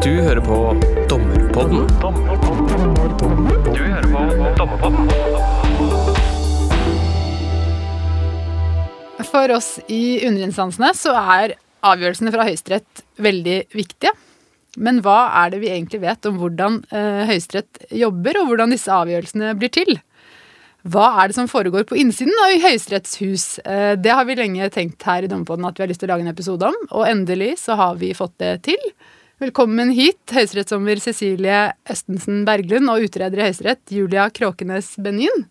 Du hører på Dommerpodden. Du hører på Dommerpodden. For oss i underinstansene så er avgjørelsene fra Høyesterett veldig viktige. Men hva er det vi egentlig vet om hvordan eh, Høyesterett jobber, og hvordan disse avgjørelsene blir til? Hva er det som foregår på innsiden av Høyesteretts hus? Eh, det har vi lenge tenkt her i Dommerpodden at vi har lyst til å lage en episode om, og endelig så har vi fått det til. Velkommen hit, høyesterettsdommer Cecilie Østensen Berglund og utreder i Høyesterett Julia Kråkenes Benin.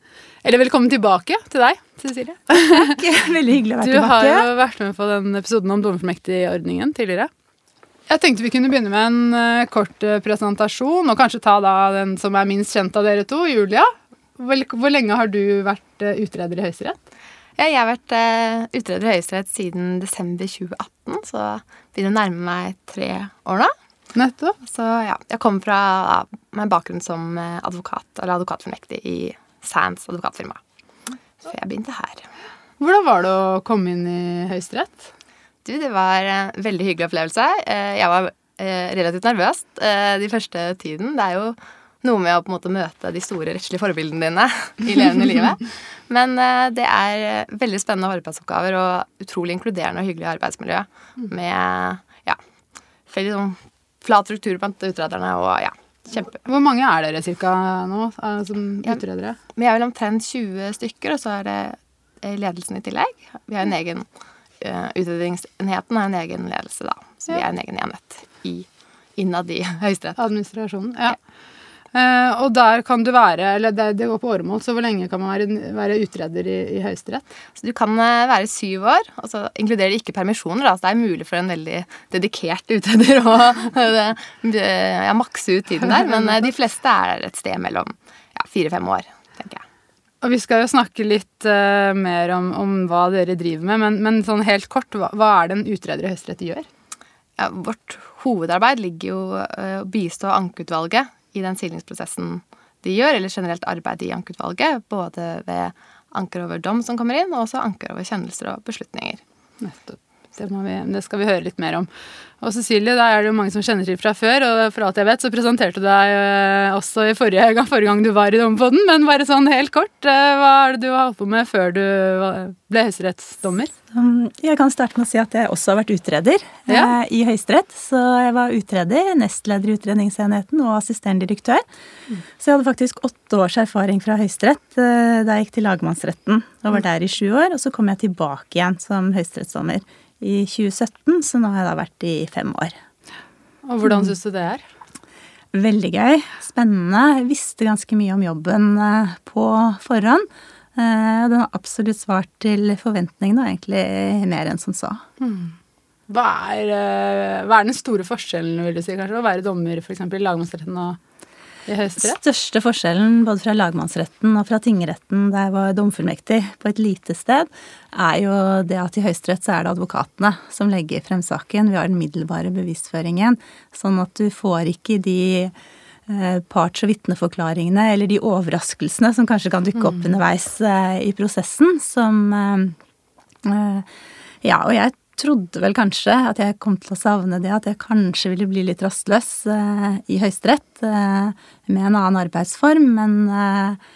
Eller velkommen tilbake til deg, Cecilie. Takk. Veldig hyggelig å være Du har jo vært med på den episoden om dommerfullmektigordningen tidligere. Jeg tenkte vi kunne begynne med en eh, kort eh, presentasjon, og kanskje ta da den som er minst kjent av dere to, Julia. Hvor, lenge har du vært eh, utreder i Høyesterett? Ja, jeg har vært utreder i Høyesterett siden desember 2018, så begynner å nærme meg tre år nå. Nettopp. Så ja, jeg kommer fra med bakgrunn som eh, advokat, eller advokatfornektig i Sands advokatfirma. Så jeg begynte her. Hvordan var det å komme inn i Høyesterett? Du, det var en veldig hyggelig opplevelse. Eh, Jeg var eh, relativt nervøs de første tiden. Det er jo noe med å på en måte møte de store rettslige forbildene dine i levende livet. Men det er veldig spennende arbeidsoppgaver og utrolig inkluderende og hyggelig arbeidsmiljø med ja, veldig sånn flat struktur blant utrederne og ja, kjempe. Hvor mange er dere cirka nå som som Ja. utredere? Vi er vel omtrent 20 stykker, og så er det eh, ledelsen i tillegg. Vi har en egen uh, Utredningsenheten har en egen ledelse, da. Så vi Ja. er en egen enhet i, innad i Høyesterett. Administrasjonen, ja. Eh, og der kan du være, eller det, det går på åremål, så hvor lenge kan man være, være utreder i, i Høyesterett? Så du kan eh, være syv år, og så inkluderer det ikke permisjoner. Da. Så det er mulig for en veldig dedikert utreder å ja, makse ut tiden der. Men eh, de fleste er et sted mellom ja, fire-fem år, tenker jeg. Og vi skal jo snakke litt uh, mer om, om hva dere driver med, men, men sånn helt kort, hva, hva er det en utreder i Høyesterett gjør? Ja, vårt hovedarbeid ligger jo å bistå ankeutvalget i den silingsprosessen de gjør, eller generelt arbeid i ankeutvalget, både ved anker over dom som kommer inn, og også anker over kjennelser og beslutninger. Nettopp. Det, vi, det skal vi høre litt mer om. Og Cecilie, da er det jo mange som kjenner til fra før, og for alt jeg vet, så presenterte du deg eh, også i forrige, gang- forrige gang du var i Dommerpodden, men bare sånn helt kort, eh, hva er det du har holdt på med før du ble høyesterettsdommer? Um, Jeg kan starte med å si at jeg også har vært utreder Ja. eh, i Høyesterett. Så jeg var utreder, nestleder i Utredningsenheten og assisterende direktør. Så jeg hadde faktisk åtte års erfaring fra Høyesterett da jeg gikk til lagmannsretten og var der i sju år. Og så kom jeg tilbake igjen som høyesterettsdommer i 2017, så nå har jeg da vært i fem år. Og hvordan syns du det er? Veldig gøy. Spennende. Jeg visste ganske mye om jobben eh, på forhånd. Eh, og Den har absolutt svart til forventningene, og egentlig mer enn som så. Hva er, eh, hva er den store forskjellen, vil du si, kanskje, å være dommer eksempel, i lagmannsretten og? Største forskjellen både fra lagmannsretten og fra tingretten der jeg var domfullmektig på et lite sted, er jo det at i Høyesterett så er det advokatene som legger frem saken. Vi har den middelbare bevisføringen, sånn at du får ikke de eh, parts- og vitneforklaringene eller de overraskelsene som kanskje kan dukke opp underveis eh, i prosessen, som eh, Ja, og jeg trodde vel kanskje at jeg kom til å savne det, at jeg kanskje ville bli litt rastløs eh, i Høyesterett eh, med en annen arbeidsform, men eh,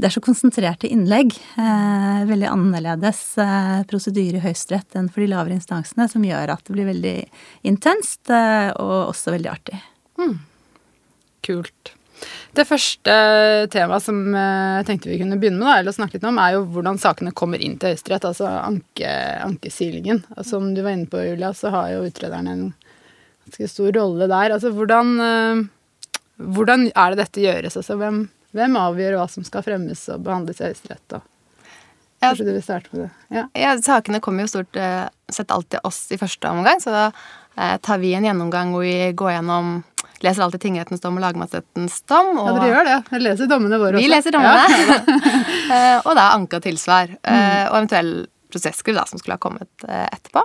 det er så konsentrerte innlegg. Eh, veldig annerledes eh, prosedyre i Høyesterett enn for de lavere instansene, som gjør at det blir veldig intenst eh, og også veldig artig. Kult. Det første temaet som eh, jeg tenkte vi kunne begynne med, da, eller å snakke litt om, er jo hvordan sakene kommer inn til Høyesterett, altså anke, ankesilingen. Og Som du var inne på, Julia, så har jo utrederne en ganske stor rolle der. Altså hvordan, eh, hvordan er det dette gjøres? Altså hvem, hvem avgjør hva som skal fremmes og behandles i Høyesterett? Ja. Kanskje du vil starte med det? Ja. Ja, sakene kommer jo stort eh, sett alltid oss i første omgang, så da tar vi en gjennomgang hvor vi går gjennom Leser alltid tingrettens dom og lagmannsrettens dom. Og ja, dere gjør det. Jeg leser dommene våre også. Vi leser dommene. Ja. og da anke og tilsvar. Mm. Og eventuell prosesskriv da, som skulle ha kommet eh, etterpå.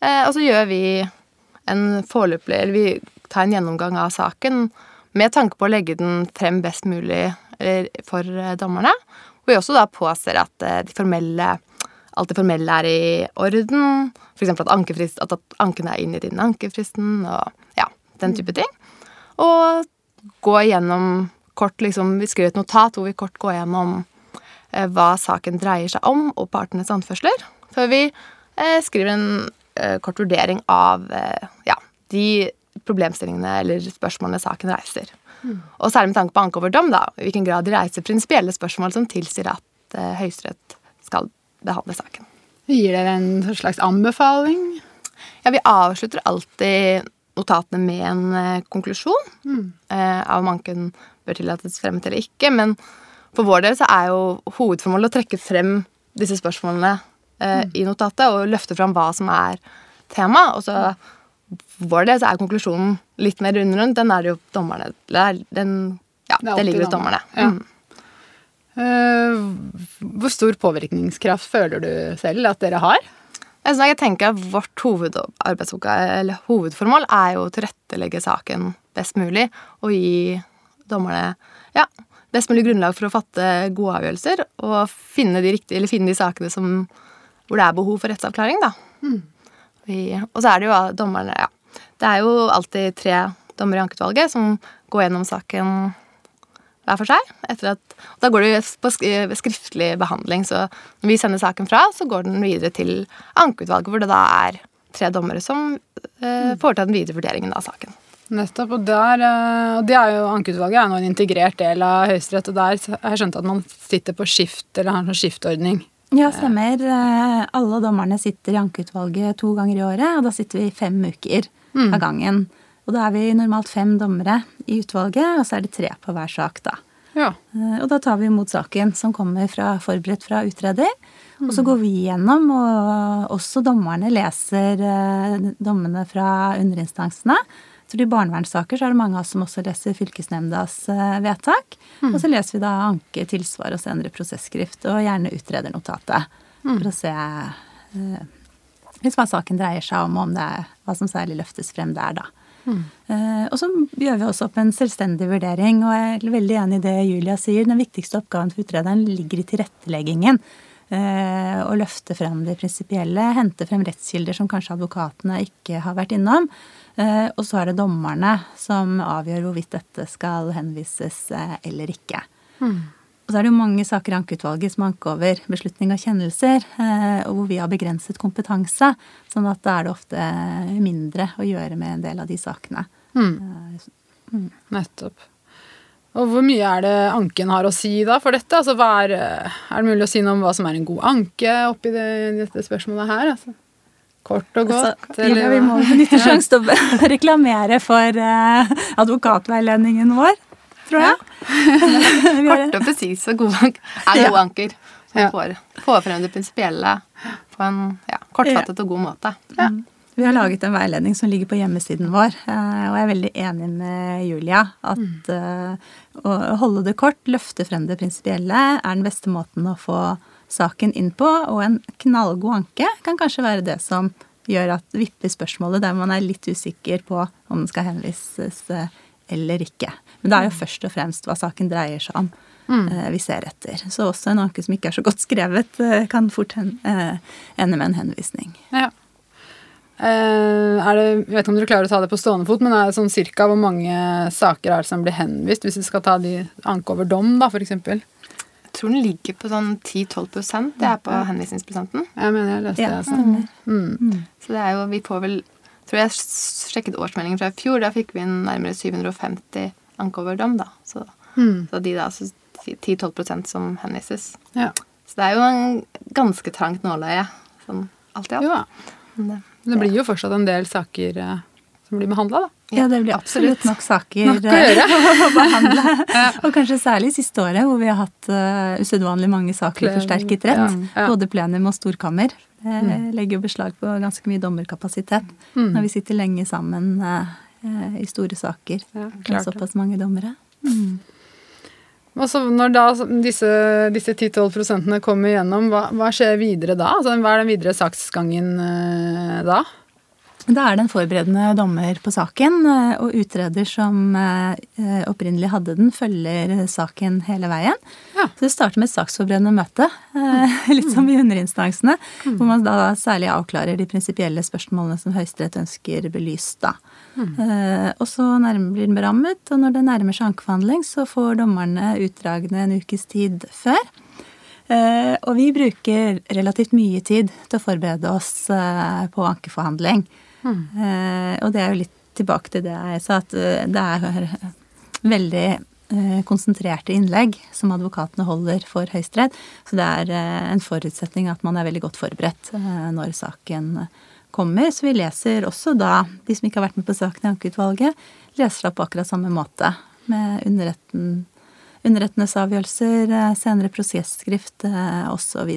Eh, Og så gjør vi en foreløpig Eller vi tar en gjennomgang av saken med tanke på å legge den frem best mulig for eh, dommerne. Hvor vi også da påser at eh, de formelle alt det formelle er i orden. F.eks. At, ankefrist, at, at anken er inngitt innen ankefristen. og ja, den type ting. Og gå igjennom kort liksom, Vi skriver et notat hvor vi kort går gjennom eh, hva saken dreier seg om, og partenes anførsler. Før vi eh, skriver en eh, kort vurdering av eh, ja, de problemstillingene eller spørsmålene saken reiser. Og særlig med tanke på anke over dom, da, i hvilken grad de reiser prinsipielle spørsmål som tilsier at eh, Høyesterett skal behandle saken. Gir dere en slags anbefaling? Ja, vi avslutter alltid notatene med en eh, konklusjon eh, av om anken bør tillates fremmet eller ikke. Men for vår del så er jo hovedformålet å trekke frem disse spørsmålene eh, i notatet og løfte fram hva som er tema. Og så for vår del så er konklusjonen litt mer rundt. Den er det jo dommerne Den, ja, Det det, ligger hos dommerne. Ja. Mm. Uh, hvor stor påvirkningskraft føler du selv at dere har? Jeg, jeg tenker at Vårt eller hovedformål er jo å tilrettelegge saken best mulig og gi dommerne ja, best mulig grunnlag for å fatte gode avgjørelser og finne de, riktige, eller finne de sakene som, hvor det er behov for rettsavklaring. da. Vi, og så er det jo dommerne ja. Det er jo alltid tre dommere i ankeutvalget som går gjennom saken hver for seg. Etter at, og da går det på skriftlig behandling, så når vi sender saken fra, så går den videre til ankeutvalget, hvor det da er tre dommere som eh, foretar den videre vurderingen av saken. Nettopp, og der, eh, og det er jo Ankeutvalget er nå en integrert del av Høyesterett, og der har jeg skjønt at man sitter på skift, eller har en sånn skiftordning. Ja, stemmer. Eh, Alle dommerne sitter i ankeutvalget to ganger i året, og da sitter vi fem uker av gangen. Og da er vi normalt fem dommere i utvalget, og så er det tre på hver sak, da. Ja. Eh, Og da tar vi imot saken som kommer fra, forberedt fra utreder. Og så går vi igjennom, og også dommerne leser eh, dommene fra underinstansene. Så I barnevernssaker så er det mange av oss som også leser fylkesnemndas vedtak. vedtak. Og så leser vi da anke, tilsvar og senere prosesskrift, og gjerne utredernotatet. For å se eh, hvis hva saken dreier seg om, og om det er hva som særlig løftes frem der, da. Eh, og så gjør vi også opp en selvstendig vurdering, og jeg er veldig enig i det Julia sier. Den viktigste oppgaven for utrederen ligger i tilretteleggingen. Eh, å løfte frem det prinsipielle, hente frem rettskilder som kanskje advokatene ikke har vært innom. Eh, og så er det dommerne som avgjør hvorvidt dette skal henvises eh, eller ikke. Og så er det jo mange saker i ankeutvalget som anker over beslutning av kjennelser, eh, og hvor vi har begrenset kompetanse. Sånn at da er det ofte mindre å gjøre med en del av de sakene. Mm. Nettopp. Og hvor mye er det anken har å si da for dette? Altså, er, eh, er det mulig å si noe om hva som er en god anke oppi det, dette spørsmålet her? Altså? Kort og godt? Altså, ja, vi må benytte sjansen til å reklamere for uh, advokatveiledningen vår, tror jeg. Kort har- Korte og presise gode anker er Ja. gode anker. Som Ja. får, får frem det prinsipielle på en ja, kortfattet og god måte. Vi har laget en veiledning som ligger på hjemmesiden vår, eh, og jeg er veldig enig med Julia at mm. å holde det kort, løfte frem det prinsipielle, er den beste måten å få saken inn på, og en knallgod anke kan kanskje være det som gjør at vipper spørsmålet der man er litt usikker på om den skal henvises eh, eller ikke. Men det er jo først og fremst hva saken dreier seg om. Mm. Vi ser etter. Så også en anke som ikke er så godt skrevet, eh, kan fort hen, eh, ende med en henvisning. Ja. Eh, er det, jeg vet ikke om dere klarer å ta det på stående fot, men er det sånn cirka hvor mange saker er det som blir henvist, hvis vi skal ta de anke over dom, da, for eksempel? Jeg tror den ligger på sånn 10-12% Det er på henvisningsprosenten. Jeg mener jeg leste Ja, det. Altså. mm. Mm. Så det er jo, vi får vel tror jeg sjekket årsmeldingen fra i fjor. Da fikk vi inn nærmere 750 ankoverdom. da. Så, Mm. så de da, så 10-12% som henvises. Ja. Så det er jo en ganske trangt nåløye. Sånn alt i alt. Jo da. Men det- Det blir jo fortsatt en del saker eh, som blir behandla, da. Ja, det blir absolutt nok saker Nok å eh, å behandle. Og kanskje særlig siste året, hvor vi har hatt uh, usedvanlig mange saker i forsterket rett. ja, ja. Både plenum og storkammer. Det legger jo beslag på ganske mye dommerkapasitet Mm. når vi sitter lenge sammen eh, eh, i store saker Ja, med såpass mange dommere. Og så når da disse, disse 10-12 prosentene kommer igjennom, hva, hva skjer videre da? Altså, hva er den videre saksgangen eh, da? Da er det en forberedende dommer på saken, eh, og utreder som eh, opprinnelig hadde den, følger saken hele veien. Ja. Så det starter med et saksforberedende møte, eh, litt som i underinstansene, hvor man da særlig avklarer de prinsipielle spørsmålene som Høyesterett ønsker belyst. da. Mm. og så blir den berammet, og når det nærmer seg ankeforhandling, så får dommerne utdragene en ukes tid før. Og vi bruker relativt mye tid til å forberede oss på ankeforhandling. Eh, og det er jo litt tilbake til det jeg sa, at eh, det er veldig eh, konsentrerte innlegg som advokatene holder for Høyesterett. Så det er en forutsetning at man er veldig godt forberedt når saken kommer. Så vi leser også da, de som ikke har vært med på saken i ankeutvalget, leser opp på akkurat samme måte. Med underretten, underrettenes avgjørelser, eh, senere prosesskrift eh, osv.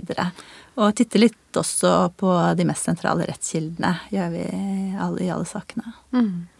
Og titte litt også på de mest sentrale rettskildene, gjør vi alle, i alle sakene.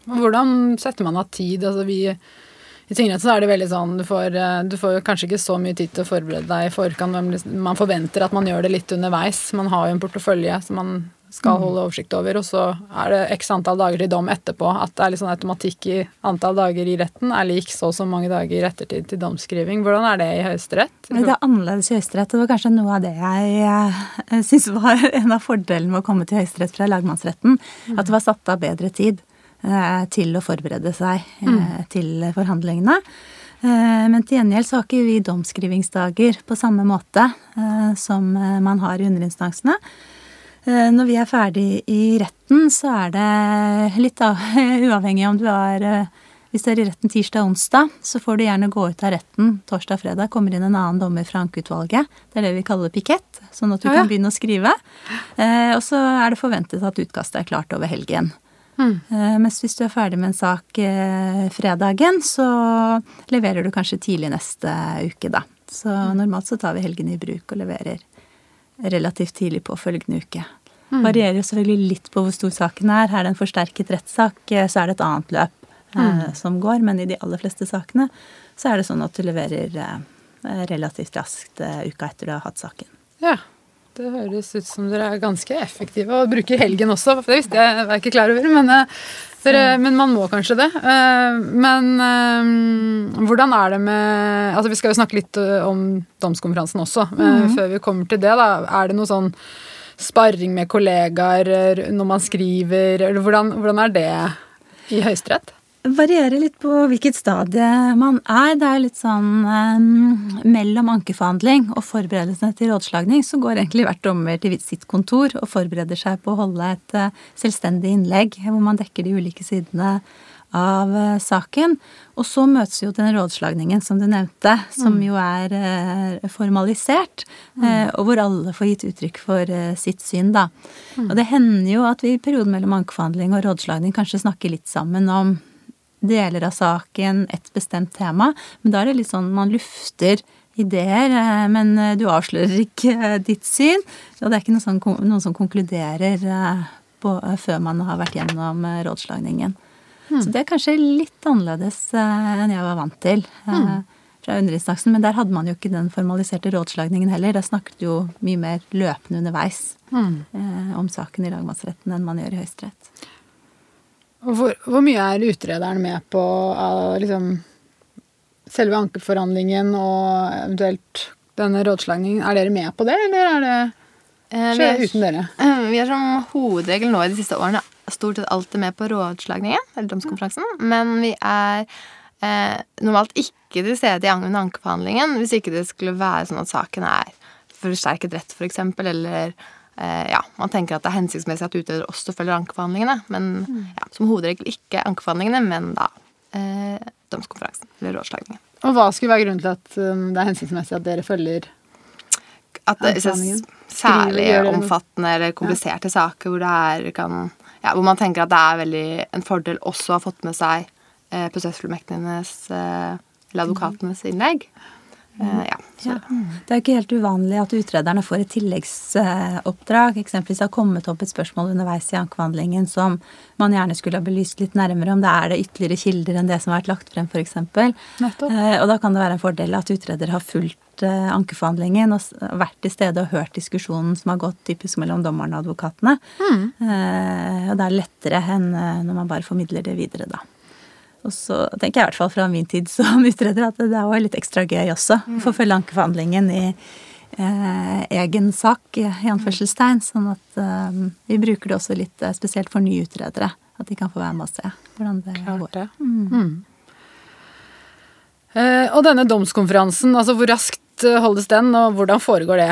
Og Hvordan setter man av tid? Altså vi, I tingretten er det veldig sånn du får, eh, du får kanskje ikke så mye tid til å forberede deg i forkant, man forventer at man gjør det litt underveis. Man har jo en portefølje så man skal holde oversikt over, og så er det x antall dager til dom etterpå. At det er litt sånn automatikk i antall dager i retten er lik så og så mange dager i ettertid til domskriving. Hvordan er det i Høyesterett? Det er annerledes i Høyesterett. Det var kanskje noe av det jeg eh, syns var en av fordelene med å komme til Høyesterett fra lagmannsretten. At det var satt av bedre tid eh, til å forberede seg eh, til forhandlingene. Men til gjengjeld så har ikke vi domskrivingsdager på samme måte som man har i underinstansene. Eh, Når vi er ferdig i retten, så er det litt av, uavhengig om du er eh, Hvis du er i retten tirsdag og onsdag, så får du gjerne gå ut av retten torsdag og fredag. Kommer inn en annen dommer fra ankeutvalget. Det er det vi kaller pikett. Sånn at du Ja, ja. kan begynne å skrive. Eh, Og så er det forventet at utkastet er klart over helgen. Mm. Eh, Mens hvis du er ferdig med en sak eh, fredagen, så leverer du kanskje tidlig neste uke, da. Så normalt så tar vi helgen i bruk og leverer relativt tidlig på følgende uke. Varierer jo selvfølgelig litt på hvor stor saken er. Er det en forsterket rettssak, eh, så er det et annet løp eh, som går. Men i de aller fleste sakene så er det sånn at du leverer eh, relativt raskt eh, uka etter du har hatt saken. Ja. Det høres ut som dere er ganske effektive og bruker helgen også. for Det visste jeg, var ikke klar over, men, eh, dere, men man må kanskje det. Eh, Men eh, hvordan er det med altså Vi skal jo snakke litt eh, om domskonferansen også. men Før vi kommer til det, da, er det noe sånn sparring med kollegaer eh, når man skriver, eller hvordan, hvordan er det i Høyesterett? varierer litt på hvilket stadie man er. Det er litt sånn eh, Mellom ankeforhandling og forberedelsene til rådslagning så går egentlig hvert dommer til sitt kontor og forbereder seg på å holde et eh, selvstendig innlegg hvor man dekker de ulike sidene av eh, saken. Og så møtes jo den rådslagningen som du nevnte, som jo er eh, formalisert, eh, og hvor alle får gitt uttrykk for sitt syn, da. Og det hender jo at vi i perioden mellom ankeforhandling og rådslagning kanskje snakker litt sammen om deler av saken, et bestemt tema. Men da er det litt sånn man lufter ideer, men du avslører ikke ditt syn. Og det er ikke sånn, noen som konkluderer på, før man har vært gjennom eh, rådslagningen. Så det er kanskje litt annerledes eh, enn jeg var vant til. Mm. fra underinstansen, Men der hadde man jo ikke den formaliserte rådslagningen heller. Der snakket jo mye mer løpende underveis eh, om saken i lagmannsretten enn man gjør i Høyesterett. Hvor, hvor mye er utrederen med på av liksom, selve ankeforhandlingen og eventuelt denne rådslagningen? Er dere med på det, eller er det Eh, skjer er- uten dere? Vi har som hovedregel nå i de siste årene stort sett alltid med på rådslagningen, eller domskonferansen, men vi er eh, normalt ikke til stede i under ankeforhandlingen hvis ikke det skulle være sånn at saken er forsterket rett, for eksempel, eller eh, ja, man tenker at det er hensiktsmessig at utreder også følger ankeforhandlingene, men ja, som hovedregel ikke ankeforhandlingene, men da eh, domskonferansen, eller rådslagningen. Og hva skulle være grunnen til at um, det er hensiktsmessig at dere følger At det særlig omfattende eller kompliserte saker hvor det er kan, ja, Hvor man tenker at det er veldig en fordel også å ha fått med seg eh, prosessfullmektigenes eh, eller advokatenes innlegg. Eh, ja, Det er ikke helt uvanlig at utrederne får et tilleggsoppdrag. Eksempelvis har kommet opp et spørsmål underveis i ankeforhandlingen som man gjerne skulle ha belyst litt nærmere, om det er det ytterligere kilder enn det som har vært lagt frem, f.eks. Eh, og da kan det være en fordel at utreder har fulgt eh, ankeforhandlingen og vært til stede og hørt diskusjonen som har gått typisk mellom dommerne og advokatene. Mm. og det er lettere enn eh, når man bare formidler det videre, da. Og så tenker jeg i hvert fall fra min tid som utreder at det er jo litt ekstra gøy også. å Få følge ankeforhandlingen i eh, egen sak, i anførselstegn. Sånn at eh, vi bruker det også litt eh, spesielt for nye utredere. At de kan få være med og se hvordan det Klart går. det. Mm. Eh, og denne domskonferansen, altså hvor raskt eh, holdes den, og hvordan foregår det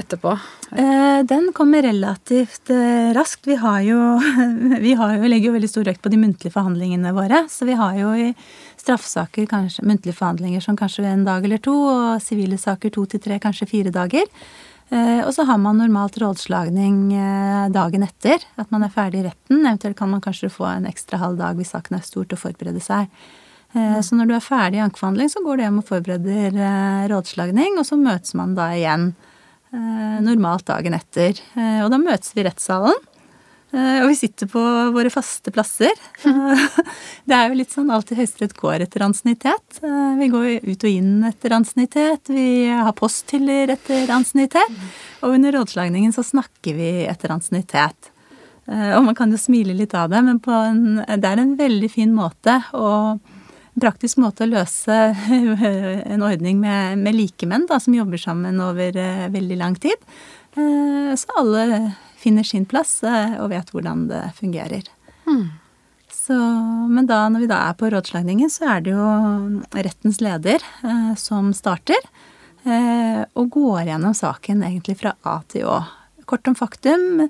etterpå? Eh, Den kommer relativt eh, raskt. Vi har jo, vi har jo, legger jo veldig stor vekt på de muntlige forhandlingene våre. Så vi har jo i straffesaker muntlige forhandlinger som kanskje en dag eller to, og sivile saker to til tre, kanskje fire dager. Og så har man normalt rådslagning dagen etter at man er ferdig i retten. Eventuelt kan man kanskje få en ekstra halv dag hvis saken er stort, og forberede seg. Eh, Så når du er ferdig i ankeforhandling, så går du hjem og forbereder eh, rådslagning, og så møtes man da igjen eh, normalt dagen etter. Og da møtes vi i rettssalen. Og vi sitter på våre faste plasser. Det er jo litt sånn alltid Høyesterett går etter ansiennitet. Vi går ut og inn etter ansiennitet. Vi har posthyller etter ansiennitet. Og under rådslagningen så snakker vi etter ansiennitet. Og man kan jo smile litt av det, men en, det er en veldig fin måte å praktisk måte å løse en ordning med, med likemenn da, som jobber sammen over eh, veldig lang tid. Eh, så alle finner sin plass eh, og vet hvordan det fungerer. Så, men da, når vi da er på rådslagningen, så er det jo rettens leder eh, som starter. Eh, og går gjennom saken egentlig fra A til Å. Kort om faktum,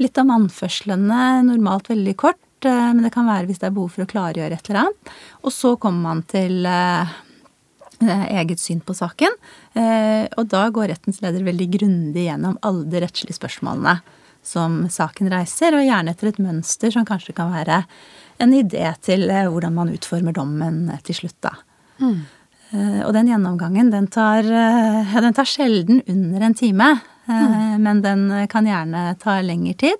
litt om anførslene, normalt veldig kort. Eh, Men det kan være hvis det er behov for å klargjøre et eller annet. Og så kommer man til eh, eh, eget syn på saken. Og da går rettens leder veldig grundig gjennom alle de rettslige spørsmålene som saken reiser, og gjerne etter et mønster som kanskje kan være en idé til hvordan man utformer dommen til slutt, da. Mm. Og den gjennomgangen, den tar, ja, den tar sjelden under en time, Mm. men den kan gjerne ta lengre tid.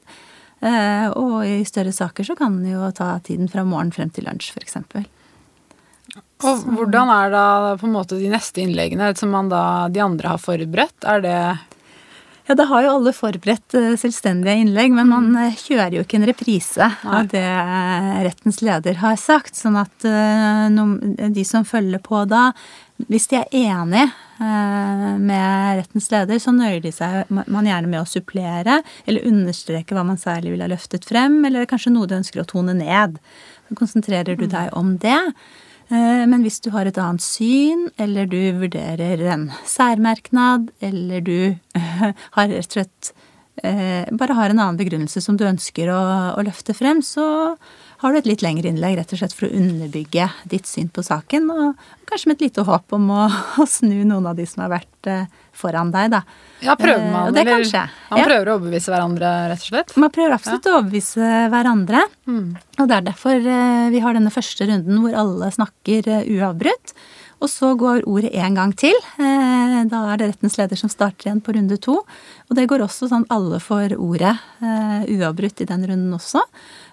Eh, Og i større saker så kan den jo ta tiden fra morgen frem til lunsj, f.eks. Og hvordan er da på en måte de neste innleggene som man da, de andre har forberedt? Er det Ja, da har jo alle forberedt eh, selvstendige innlegg, men man eh, kjører jo ikke en reprise av det rettens leder har sagt. Sånn at de som følger på da, hvis de er enig med rettens leder, så nøyer de seg man gjerne med å supplere eller understreke hva man særlig vil ha løftet frem, eller kanskje noe du ønsker å tone ned. Så konsentrerer du deg om det. Eh, Men hvis du har et annet syn, eller du vurderer en særmerknad, eller du eh, har rett og slett eh, bare har en annen begrunnelse som du ønsker å, å løfte frem, så har du et litt lengre innlegg rett og slett for å underbygge ditt syn på saken, og kanskje med et lite håp om å, å snu noen av de som har vært eh, foran deg, da. Ja, prøver Eh, man, det eller kanskje. man Man Ja. prøver å overbevise hverandre, rett og slett? Man prøver absolutt å overbevise hverandre. Og det er derfor eh, vi har denne første runden hvor alle snakker uavbrutt. Og så går ordet en gang til. Eh, Da er det rettens leder som starter igjen på runde to. Og det går også sånn alle får ordet eh, uavbrutt i den runden også.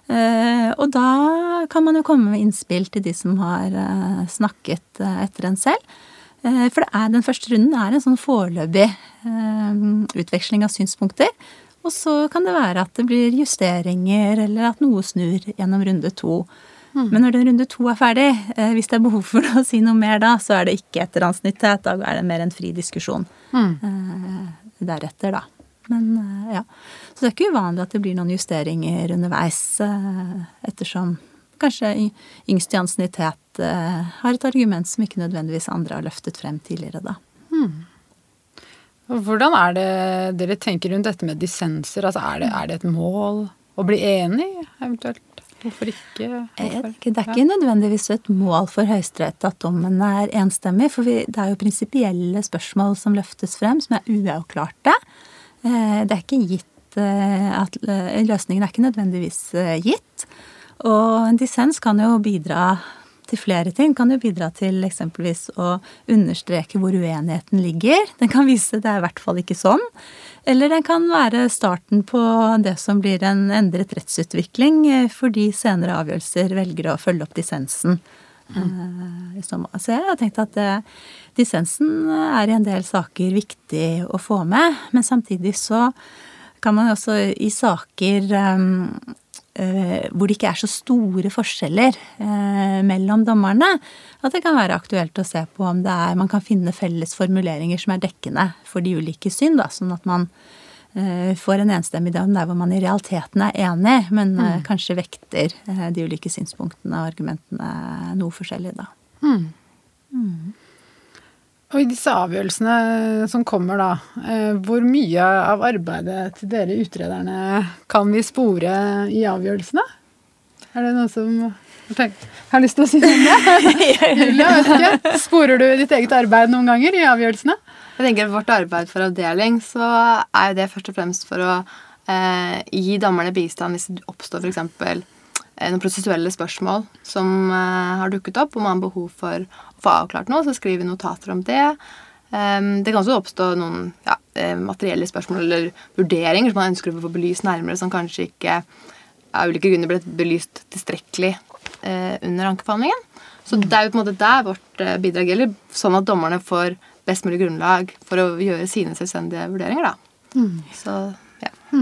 Eh, Og da kan man jo komme med innspill til de som har snakket etter en selv. For det er, den første runden er en sånn foreløpig utveksling av synspunkter. Og så kan det være at det blir justeringer, eller at noe snur gjennom runde to. Men når den runde to er ferdig, eh, hvis det er behov for å si noe mer da, så er det ikke etter ansnittet. Da er det mer en fri diskusjon eh, deretter, da. Men eh, ja. Så det er ikke uvanlig at det blir noen justeringer underveis, ettersom kanskje yngst i ansiennitet har et argument som ikke nødvendigvis andre har løftet frem tidligere, da. Og Hvordan er det dere tenker rundt dette med dissenser? Altså, er, det, er det et mål å bli enig, eventuelt? Hvorfor ikke? Hvorfor? Det er ikke nødvendigvis et mål for Høyesterett at dommen er enstemmig, for vi, det er jo prinsipielle spørsmål som løftes frem, som er uavklarte. Eh, Det er ikke gitt eh, at eh, Løsningen er ikke nødvendigvis gitt. Og en dissens kan jo bidra til flere ting. Kan jo bidra til eksempelvis å understreke hvor uenigheten ligger. Den kan vise det er i hvert fall ikke sånn. Eller den kan være starten på det som blir en endret rettsutvikling, eh, fordi senere avgjørelser velger å følge opp dissensen. Mm. så jeg har tenkt at eh, dissensen er i en del saker viktig å få med, men samtidig så kan man også i saker hvor det ikke er så store forskjeller eh, mellom dommerne, at det kan være aktuelt å se på om det er, man kan finne felles formuleringer som er dekkende for de ulike syn, da, sånn at man eh, får en enstemmig dom der hvor man i realiteten er enig, men mm. kanskje vekter eh, de ulike synspunktene og argumentene noe forskjellig, da. Og i disse avgjørelsene som kommer da, eh, hvor mye av arbeidet til dere utrederne kan vi spore i avgjørelsene? Er det noe som har lyst til å si noe om det? Julia, vet ikke. Sporer du ditt eget arbeid noen ganger i avgjørelsene? Jeg tenker at Vårt arbeid for avdeling så er det først og fremst for å eh, gi dommerne bistand hvis det oppstår f.eks. Eh, noen prosessuelle spørsmål som eh, har dukket opp, om man har behov for å få avklart noe, så skriver vi notater om det. Eh, det kan også oppstå noen ja, eh, materielle spørsmål eller vurderinger som man ønsker å få belyst nærmere, som kanskje ikke av ulike grunner ble belyst tilstrekkelig under ankeforhandlingen. Så det er jo på en måte der vårt bidrag gjelder, sånn at dommerne får best mulig grunnlag for å gjøre sine selvstendige vurderinger. da. Så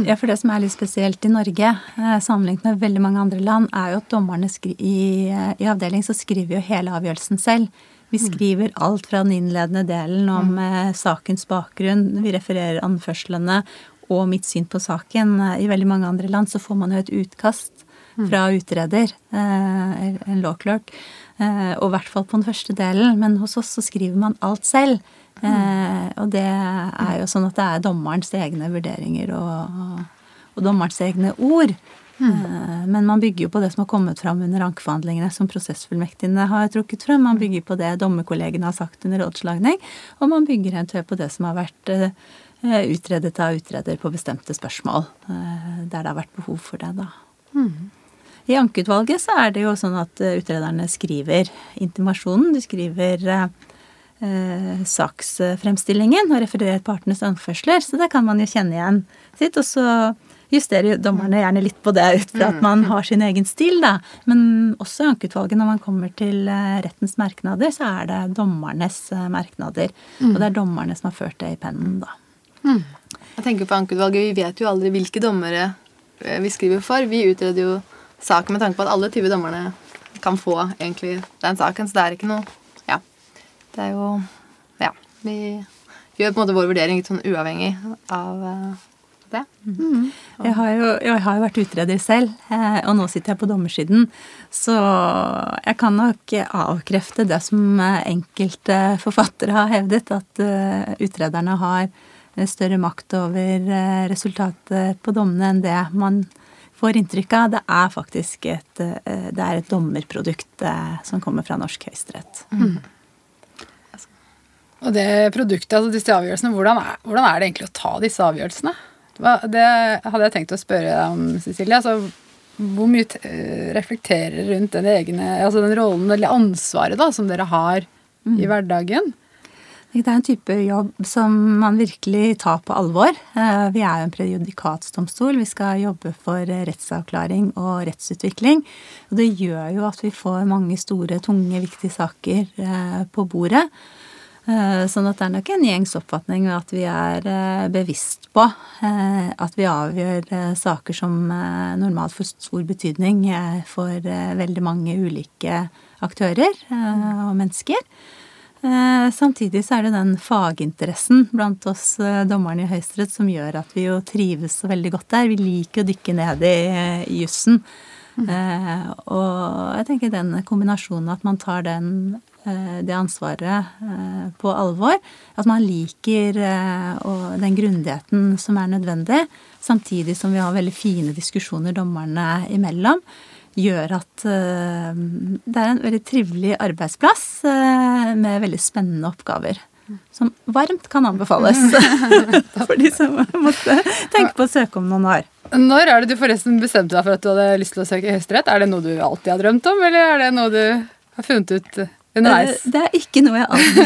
ja. Ja, for det som er litt spesielt i Norge, eh, sammenlignet med veldig mange andre land, er jo at dommerne i, eh, i avdeling så skriver jo hele avgjørelsen selv. Vi skriver alt fra den innledende delen om eh, sakens bakgrunn, vi refererer anførslene og mitt syn på saken. I veldig mange andre land så får man jo et utkast fra utreder, eh, en law clerk, eh, og i hvert fall på den første delen. Men hos oss så skriver man alt selv. Eh, og det er jo sånn at det er dommerens egne vurderinger og, og dommerens egne ord. Eh, Men man bygger jo på det som har kommet fram under ankeforhandlingene, som prosessfullmektigene har trukket frem. Man bygger på det dommerkollegene har sagt under rådslagning, og man bygger eventuelt på det som har vært eh, utredet av utreder på bestemte spørsmål, eh, der det har vært behov for det, da. I ankeutvalget så er det jo sånn at utrederne skriver intimasjonen. De skriver eh, saksfremstillingen og refererer partenes anførsler, så det kan man jo kjenne igjen sitt. Og så justerer dommerne gjerne litt på det ut fra at man har sin egen stil, da. Men også i ankeutvalget, når man kommer til eh, rettens merknader, så er det dommernes eh, merknader. Og det er dommerne som har ført det i pennen, da. Jeg tenker på ankeutvalget, Vi vet jo aldri hvilke dommere eh, vi skriver for. Vi utreder jo saken med tanke på at alle 20 dommerne kan få egentlig den saken. Så det er ikke noe. Det er jo Ja. Vi gjør på en måte vår vurdering litt sånn uavhengig av det. det. Jeg har, jo, jeg har jo vært utreder selv, eh, og nå sitter jeg på dommersiden. Så jeg kan nok avkrefte det som eh, enkelte forfattere har hevdet, at eh, utrederne har eh, større makt over eh, resultatet på dommene enn det man får inntrykk av. Det er faktisk et, eh, det er et dommerprodukt eh, som kommer fra norsk høyesterett. Og det produktet, altså disse avgjørelsene, hvordan er, hvordan er det egentlig å ta disse avgjørelsene? Hva, det hadde jeg tenkt å spørre deg om, Cecilie. Altså, hvor mye eh, reflekterer rundt den egne, altså den rollen eller ansvaret da, som dere har i hverdagen? Det er en type jobb som man virkelig tar på alvor. Eh, Vi er jo en prejudikatsdomstol. Vi skal jobbe for rettsavklaring og rettsutvikling. Og det gjør jo at vi får mange store, tunge, viktige saker eh, på bordet. Eh, Sånn at det er nok en gjengs oppfatning at vi er eh, bevisst på eh, at vi avgjør saker som normalt får stor betydning for veldig mange ulike aktører og mennesker. Samtidig så er det den faginteressen blant oss dommerne i Høyesterett som gjør at vi jo trives så veldig godt der. Vi liker å dykke ned i, i jussen. Eh, og jeg tenker den kombinasjonen at man tar den, det ansvaret eh, på alvor, at man liker eh, den grundigheten som er nødvendig, samtidig som vi har veldig fine diskusjoner dommerne imellom, gjør at eh, det er en veldig trivelig arbeidsplass eh, med veldig spennende oppgaver. Som varmt kan anbefales for de som måtte tenke på å søke om noen år. Når er det du forresten bestemte deg for at du hadde lyst til å søke Høyesterett? Er det noe du alltid har drømt om, eller er det noe du har funnet ut underveis? Eh, Det er ikke noe jeg aldri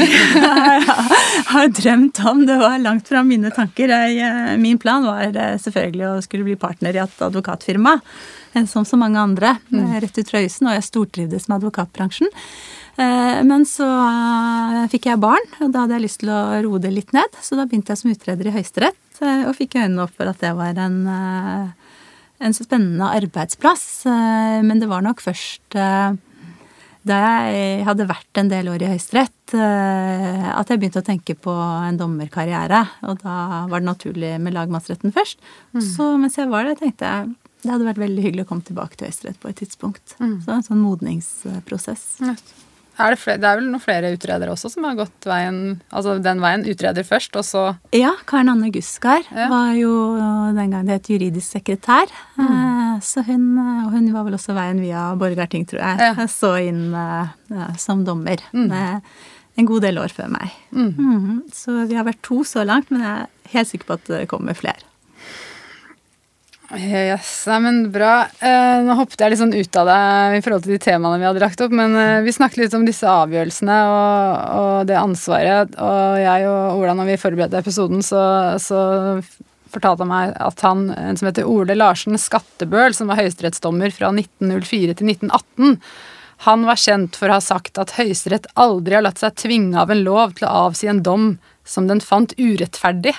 har drømt om. Det var langt fra mine tanker. Jeg, eh, min plan var eh, selvfølgelig å skulle bli partner i et advokatfirma, som så mange andre, eh, rett ut fra husen, og jeg stortrivdes med advokatbransjen. Men så fikk jeg barn, og da hadde jeg lyst til å roe det litt ned. Så da begynte jeg som utreder i Høyesterett, og fikk øynene opp for at det var en, en spennende arbeidsplass. Men det var nok først da jeg hadde vært en del år i Høyesterett, eh, at jeg begynte å tenke på en dommerkarriere. Og da var det naturlig med lagmannsretten først. Så mens jeg var der, tenkte jeg det hadde vært veldig hyggelig å komme tilbake til Høyesterett på et tidspunkt. Så en sånn modningsprosess. Er det, flere, det er vel noen flere utredere også som har gått veien, altså den veien. Utreder først, og så Ja, Karen Anne Guskar Ja. var jo den gang det het juridisk sekretær. Mm. Så hun, og hun var vel også veien via Borgarting, tror jeg. Ja. Så inn eh, ja, som dommer. Med en god del år før meg. Mm. Så vi har vært to så langt, men jeg er helt sikker på at det kommer flere. Yes, nei, men bra. Eh, nå hoppet jeg litt sånn ut av det i forhold til de temaene vi hadde lagt opp, men eh, vi snakket litt om disse avgjørelsene og, og det ansvaret. Og jeg og Ola, når vi forberedte episoden, så, så fortalte han meg at han, en som heter Ole Larsen Skattebøl, som var høyesterettsdommer fra 1904 til 1918, han var kjent for å ha sagt at Høyesterett aldri har latt seg tvinge av en lov til å avsi en dom som den fant urettferdig.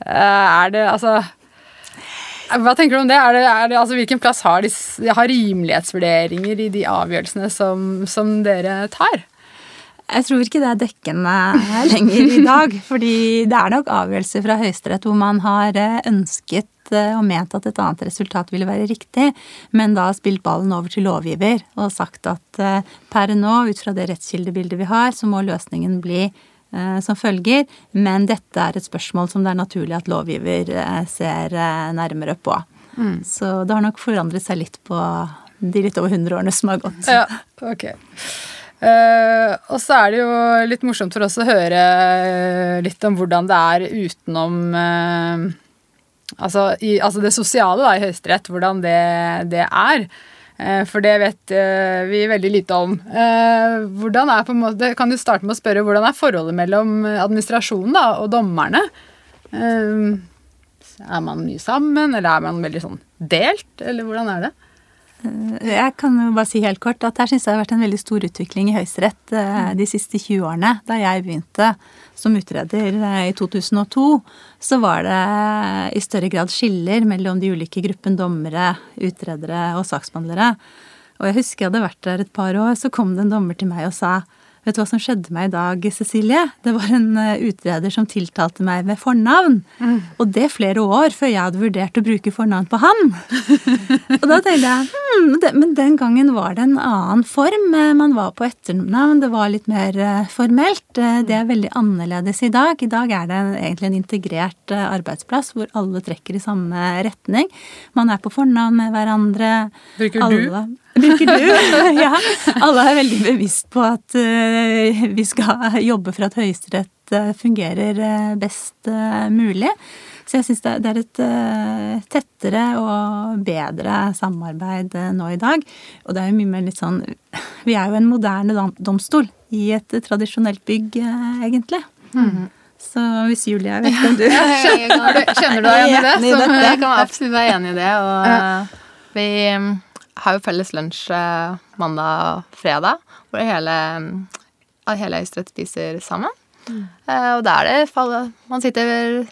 Eh, er det altså hva tenker du om det? Er det, er det altså, hvilken plass har, de, har rimelighetsvurderinger i de avgjørelsene som, som dere tar? Jeg tror ikke det er dekkende lenger i dag. fordi det er nok avgjørelser fra Høyesterett hvor man har eh, ønsket eh, og ment at et annet resultat ville være riktig, men da har spilt ballen over til lovgiver og sagt at eh, per nå, ut fra det rettskildebildet vi har, så må løsningen bli som følger, men dette er et spørsmål som det er naturlig at lovgiver eh, ser eh, nærmere på. Så det har nok forandret seg litt på de litt over 100 årene som har gått. Ja, ok. Uh, og så er det jo litt morsomt for oss å høre eh, litt om hvordan det er utenom uh, altså, i, altså det sosiale da, i Høyesterett, hvordan det, det er. Eh, for det vet eh, vi veldig lite om. Eh, hvordan er på en måte, kan du starte med å spørre hvordan er forholdet mellom administrasjonen da, og dommerne? Er man mye sammen, eller er man veldig sånn delt, eller hvordan er det? Jeg kan jo bare si helt kort at her syns jeg det har vært en veldig stor utvikling i Høyesterett de siste 20 årene. Da jeg begynte som utreder i 2002, så var det i større grad skiller mellom de ulike gruppen dommere, utredere og saksbehandlere. Og jeg husker jeg hadde vært der et par år, så kom det en dommer til meg og sa Vet du hva som skjedde meg i dag, Cecilie? Det var en eh, utreder som tiltalte meg med fornavn. Og det flere år før jeg hadde vurdert å bruke fornavn på han. Og da tenkte jeg hm, det, Men den gangen var det en annen form. Eh, Man var på etternavn, det var litt mer eh, formelt. Det er veldig annerledes i dag. I dag er det egentlig en integrert arbeidsplass hvor alle trekker i samme retning. Man er på fornavn med hverandre. Bruker du? Bruker du? ja. Alle er veldig bevisst på at eh, vi skal jobbe for at Høyesterett eh, fungerer eh, best mulig. Så jeg syns det, er et tettere og bedre samarbeid nå i dag. Og det er jo mye mer litt sånn Vi er jo en moderne domstol i et tradisjonelt bygg, egentlig. egentlig. Så hvis Julie er vet ikke om du Kjenner du, deg igjen i det? Så Jeg kan absolutt være enig i det. Og vi mm, har jo felles lunsj eh, mandag og fredag, hvor hele, mm, hele Høyesterett spiser sammen. Mm. og da er det Man sitter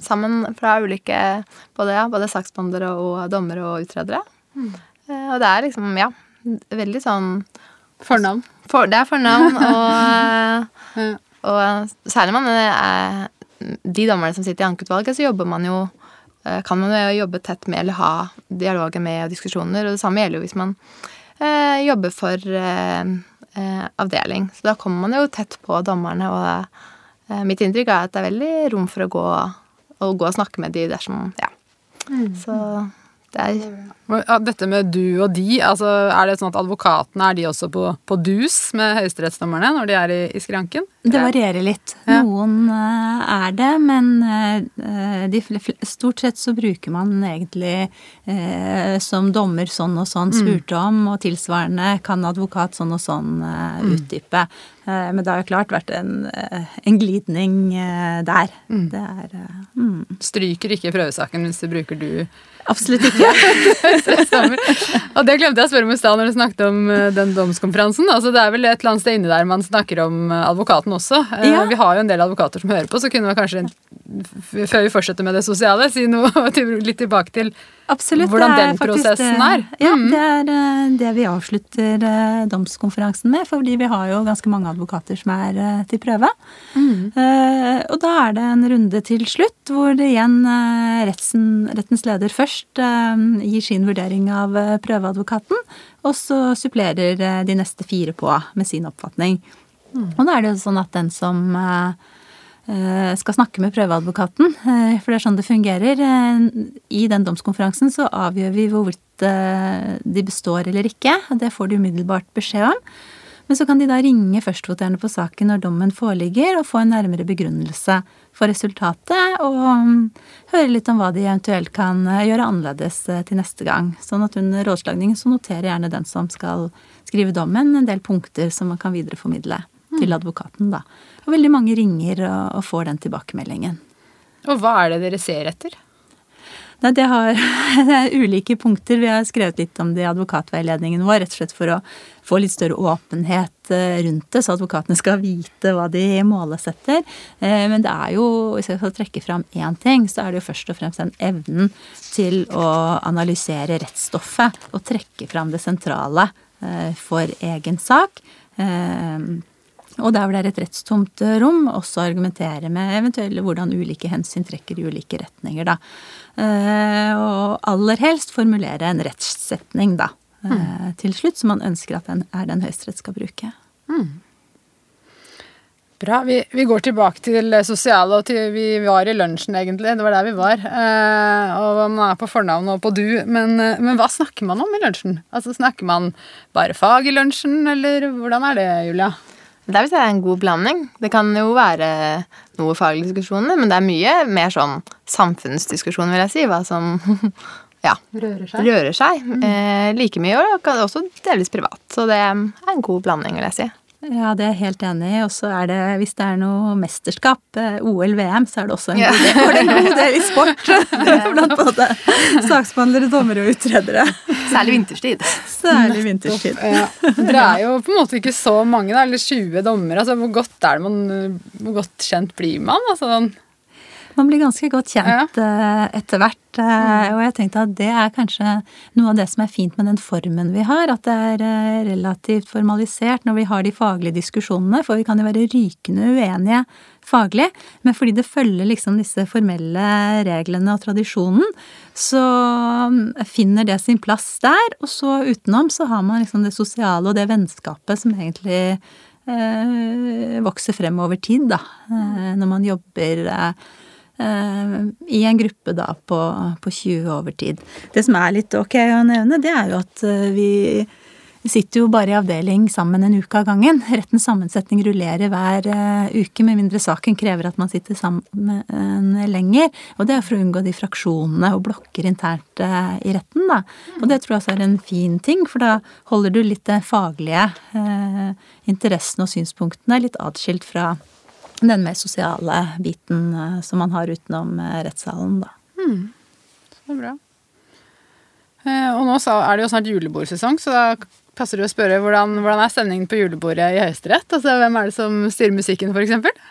sammen fra ulike både, ja, både saksbehandlere og dommere og utredere. Mm. og det er liksom, ja, veldig sånn Fornavn. for, Det er fornavn, og, og særlig man er De dommerne som sitter i ankeutvalget, så jobber man jo eh, kan man jo jobbe tett med eller ha dialoger med og diskusjoner. Og det samme gjelder jo hvis man eh, jobber for eh, eh, avdeling. Så da kommer man jo tett på dommerne, og eh, mitt inntrykk er at det er veldig rom for å gå, å gå og snakke med de dersom Ja. Så det er Dette med du og de, altså er det sånn at advokatene er de også på, på dus med høyesterettsdommerne når de er i, i skranken? Det varierer litt. Ja. Noen eh, er det, men eh, de, stort sett så bruker man egentlig eh, som dommer sånn og sånn spurte om, og tilsvarende kan advokat sånn og sånn eh, utdype. Eh, men det har jo klart vært en, eh, en glidning der. der. Det er eh, mm, Stryker ikke prøvesaken hvis du bruker du Absolutt ikke. og det glemte jeg å spørre om i stad når du snakket om eh, den domskonferansen. Altså, det er vel et eller annet sted inni der man snakker om eh, advokaten også. Eh, Ja. Vi har jo en del advokater som hører på, så kunne vi kanskje, før vi fortsetter med det sosiale, si noe litt tilbake til Absolutt. hvordan den prosessen er. Ja, Mm. det er eh, det vi avslutter eh, domskonferansen med, fordi vi har jo ganske mange advokater som er eh, til prøve. Mm. Og da er det en runde til slutt, hvor det igjen retten, rettens leder først gir sin vurdering av prøveadvokaten, og så supplerer de neste fire på med sin oppfatning. Og da er det jo sånn at den som skal snakke med prøveadvokaten, eh, for det er sånn det fungerer. eh, I den domskonferansen så avgjør vi hvorvidt eh, de består eller ikke. og Det får de umiddelbart beskjed om. Men så kan de da ringe førstvoterende på saken når dommen foreligger, og få en nærmere begrunnelse for resultatet, og mm, høre litt om hva de eventuelt kan eh, gjøre annerledes eh, til neste gang. Sånn at under rådslagningen så noterer gjerne den som skal skrive dommen, en del punkter som man kan videreformidle til advokaten, da. Og veldig mange ringer og, og får den tilbakemeldingen. Og hva er det dere ser etter? Nei, det, har, det er ulike punkter. Vi har skrevet litt om det i advokatveiledningen vår, rett og slett for å få litt større åpenhet eh, rundt det, så advokatene skal vite hva de målesetter. Eh, Men det er jo, hvis jeg skal trekke fram én ting, så er det jo først og fremst den evnen til å analysere rettsstoffet og trekke fram det sentrale eh, for egen sak. Eh, Og der hvor det er et rettstomt eh, rom, også argumentere med eventuelle hvordan ulike hensyn trekker i ulike retninger, da. Eh, Og aller helst formulere en rettssetning, da. mm. Til slutt, som man ønsker at den er den Høyesterett skal bruke. Bra. Vi, vi går tilbake til sosiale, og til vi var i lunsjen, egentlig. Det var der vi var. Eh, og man er på fornavn og på du. Men, eh, men hva snakker man om i lunsjen? Altså Snakker man bare fag i lunsjen, eller hvordan er det, Julia? Det er visst en god blanding. Det kan jo være noe faglige diskusjoner, men det er mye mer sånn samfunnsdiskusjon, vil jeg si. Hva som ja, Rører seg? rører seg. Eh, like mye, og også delvis privat. Så det er en god blanding, vil jeg si. Ja, det er jeg helt enig i. Og så er det, hvis det er noe mesterskap, eh, OL, VM, så er det også en god del, for det er en god del i sport. Blant både saksbehandlere, dommere og utredere. Særlig vinterstid. Særlig vinterstid. Ja. Dere er jo på en måte ikke så mange, da, eller 20 dommere. Altså, hvor godt er man Hvor godt kjent blir man? Altså, Man blir ganske godt kjent ja. etter hvert. eh, Og jeg tenkte at det er kanskje noe av det som er fint med den formen vi har. At det er eh, relativt formalisert når vi har de faglige diskusjonene. For vi kan jo være rykende uenige faglig, men fordi det følger liksom disse formelle reglene og tradisjonen, så mm, finner det sin plass der. Og så utenom så har man liksom det sosiale og det vennskapet som egentlig eh, vokser frem over tid, da. Eh, når man jobber eh, eh, i en gruppe da på, på 20 over tid. Det som er litt ok å nevne, det er jo at eh, vi sitter jo bare i avdeling sammen en uke av gangen. Rettens sammensetning rullerer hver eh, uke, med mindre saken krever at man sitter sammen lenger. Og det er for å unngå de fraksjonene og blokker internt eh, i retten, da. Og det tror jeg også er en fin ting, for da holder du litt det faglige eh, interessene og synspunktene litt atskilt fra den mer sosiale biten eh, som man har utenom eh, rettssalen, da. Så bra. Eh, og nå er det jo snart julebordsesong, så da passer det å spørre hvordan, hvordan er stemningen på julebordet i Høyesterett? Altså, hvem er det som styrer musikken, f.eks.?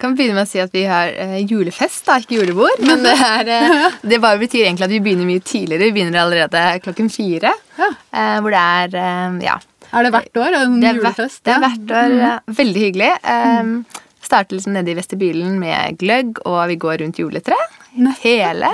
Kan begynne med å si at vi har eh, julefest, da, ikke julebord. Men det, er, eh, det bare betyr egentlig at vi begynner mye tidligere. Vi begynner allerede klokken fire. Ja. Eh, hvor det er ja, Er det hvert år? En det hvert, julefest? det er hvert år Mm. veldig hyggelig. Eh, Starter liksom nede i vestibylen med gløgg, og vi går rundt juletreet. Hele.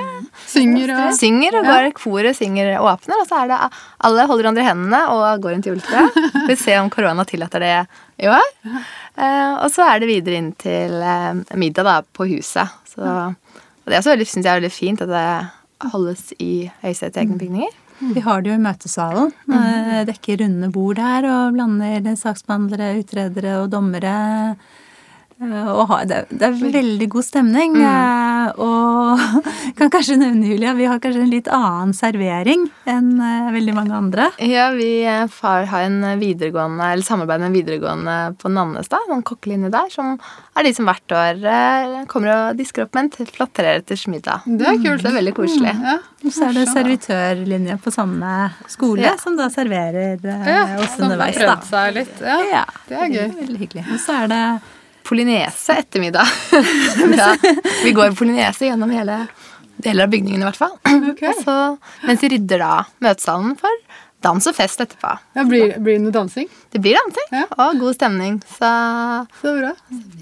Synger og Synger og går, koret synger og åpner, og så er det alle holder hverandre i hendene og går rundt juletreet. Vi ser om korona tillater det i år. Eh, og så er det videre inn til eh, middag da, på huset. Så, og det syns jeg er veldig fint at det holdes i Høyesteretts egne bygninger. Vi har det jo i møtesalen. Eh, Dekker runde bord der og blander saksbehandlere, utredere og dommere. Eh, Og det, det er veldig god stemning. Mm. Og kan kanskje nevne, Julia, vi har kanskje en litt annen servering enn eh, veldig mange andre. Ja, vi eh, har en videregående, eller samarbeid med en videregående på Nannestad, en kokkelinje der, som er de som hvert år eh, kommer og disker opp med en flott treretters middag. Det er kult. Det er veldig koselig. Ja. Og så er det servitørlinje på samme skole Ja. som da serverer eh, Ja, oss som har underveis, da. prøvd seg litt. Ja. Ja, det er gøy. Veldig hyggelig. Og så er det Polynese ettermiddag. ja, vi går polynese gjennom hele deler av bygningen i hvert fall. Okay. Så, mens de rydder da møtesalen for dans og fest etterpå. Ja, blir, blir det noe dansing? Det blir dansing Ja. og god stemning, så Så bra.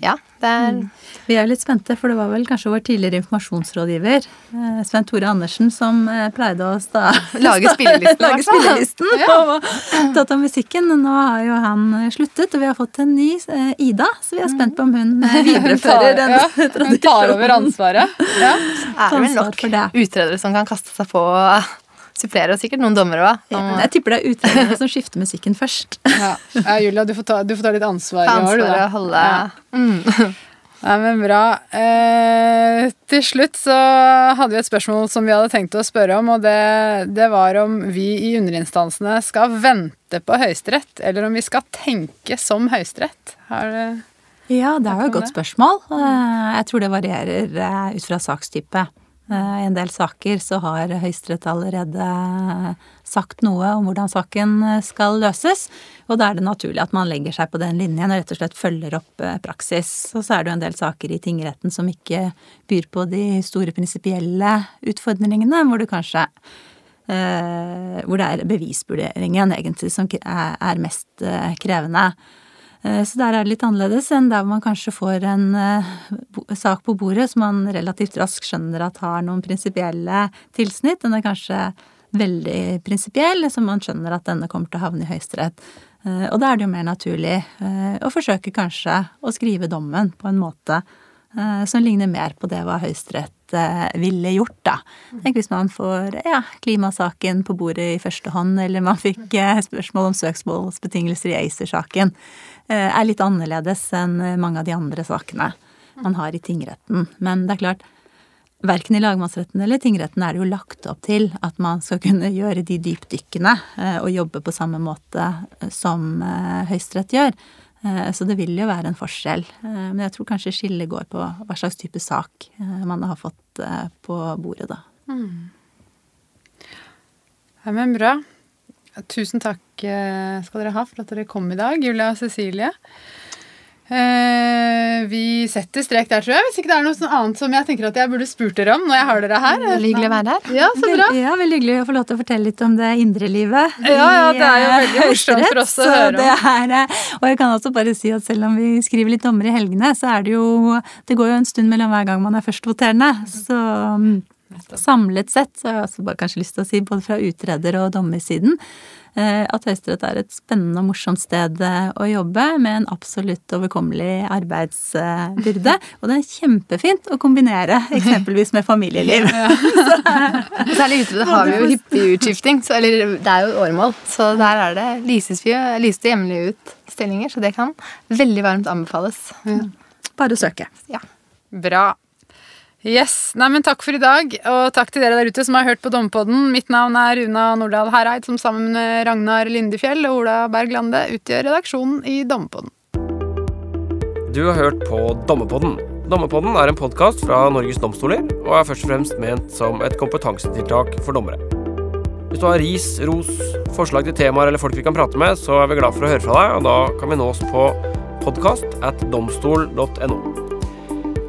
ja, det er Vi er litt spente, for det var vel kanskje vår tidligere informasjonsrådgiver, eh, Svein Tore Andersen, som eh, pleide å sta Lage spillelisten, lage og var av musikken. Nå har jo han eh, sluttet, og vi har fått en ny Ida, så vi er spent på om hun viderefører den ja, hun tar over ansvaret. Ja. er det vel nok utredere som kan kaste seg på og supplere, og sikkert noen dommere òg. Jeg tipper det er utrederne som skifter musikken først. Ja. ja, Julia, du får ta, du får ta litt ansvar. Ta i år, du, da. og holde Ja. mm. Nei, men bra. Eh, til slutt så hadde vi et spørsmål som vi hadde tenkt å spørre om, og det, det var om vi i underinstansene skal vente på Høyesterett, eller om vi skal tenke som Høyesterett. Har Ja, det er jo et godt det. spørsmål. Eh, Jeg tror det varierer eh, ut fra sakstype. Eh, I en del saker så har Høyesterett allerede sagt noe om hvordan saken eh, skal løses, og da er det naturlig at man legger seg på den linjen og rett og slett følger opp eh, praksis. Og så er det jo en del saker i tingretten som ikke byr på de store prinsipielle utfordringene, hvor kanskje eh, hvor det er bevisvurderingen egentlig som er, mest eh, krevende. Eh, Så der er det litt annerledes enn der man kanskje får en eh, sak på bordet som man relativt raskt skjønner at har noen prinsipielle tilsnitt. Den er kanskje veldig prinsipiell, så man skjønner at denne kommer til å havne i Høyesterett. Eh, Og da er det jo mer naturlig å forsøke kanskje å skrive dommen på en måte som ligner mer på det hva Høyesterett ville gjort, da. Tenk hvis man får ja, klimasaken på bordet i første hånd, eller man fikk spørsmål om søksmålsbetingelser i ACER-saken. Eh, Er litt annerledes enn eh, mange av de andre sakene man har i tingretten. Men det er klart, verken i lagmannsretten eller tingretten er det jo lagt opp til at man skal kunne gjøre de dypdykkene eh, og jobbe på samme måte som Høyesterett gjør. Så det vil jo være en forskjell. Men jeg tror kanskje skillet går på hva slags type sak man har fått på bordet, da. Ja, men bra. Tusen takk eh, skal dere ha for at dere kom i dag, Julia og Cecilie. Eh, vi setter strek der, tror jeg. Hvis ikke det er noe sånn annet som jeg tenker at jeg burde spurt dere om når jeg har dere her. Veldig hyggelig å være her. Ja, så bra. Ja, veldig hyggelig å få lov til å fortelle litt om det indre livet. Ja, ja, det er jo eh, veldig morsomt for oss å høre om. er, og jeg kan også bare si at selv om vi skriver litt dommer i helgene, så er det jo Det går jo en stund mellom hver gang man er førstvoterende. Så mm, samlet sett så har jeg også bare kanskje lyst til å si, både fra utreder- og dommersiden, eh, at Høyesterett er et spennende og morsomt sted eh, å jobbe med en absolutt overkommelig arbeidsbyrde. Og det er kjempefint å kombinere eksempelvis med familieliv. Og særlig utrede har vi jo hyppig utskifting, så, eller det er jo åremål. Så der er det lyses vi jo lyses jevnlig ut stillinger, så det kan veldig varmt anbefales. Bare å søke. Ja. Bra. Yes, nei, men Takk for i dag, og takk til dere der ute som har hørt på Dommepodden. Mitt navn er Runa Nordahl Hereid, som sammen med Ragnar Lindefjell og Ola Berg Lande utgjør redaksjonen i Dommepodden. Du har hørt på Dommepodden. Dommepodden er en podkast fra Norges domstoler og er først og fremst ment som et kompetansetiltak for dommere. Hvis du har ris, ros, forslag til temaer eller folk vi kan prate med, så er vi glad for å høre fra deg, og da kan vi nås på podkast at domstol.no.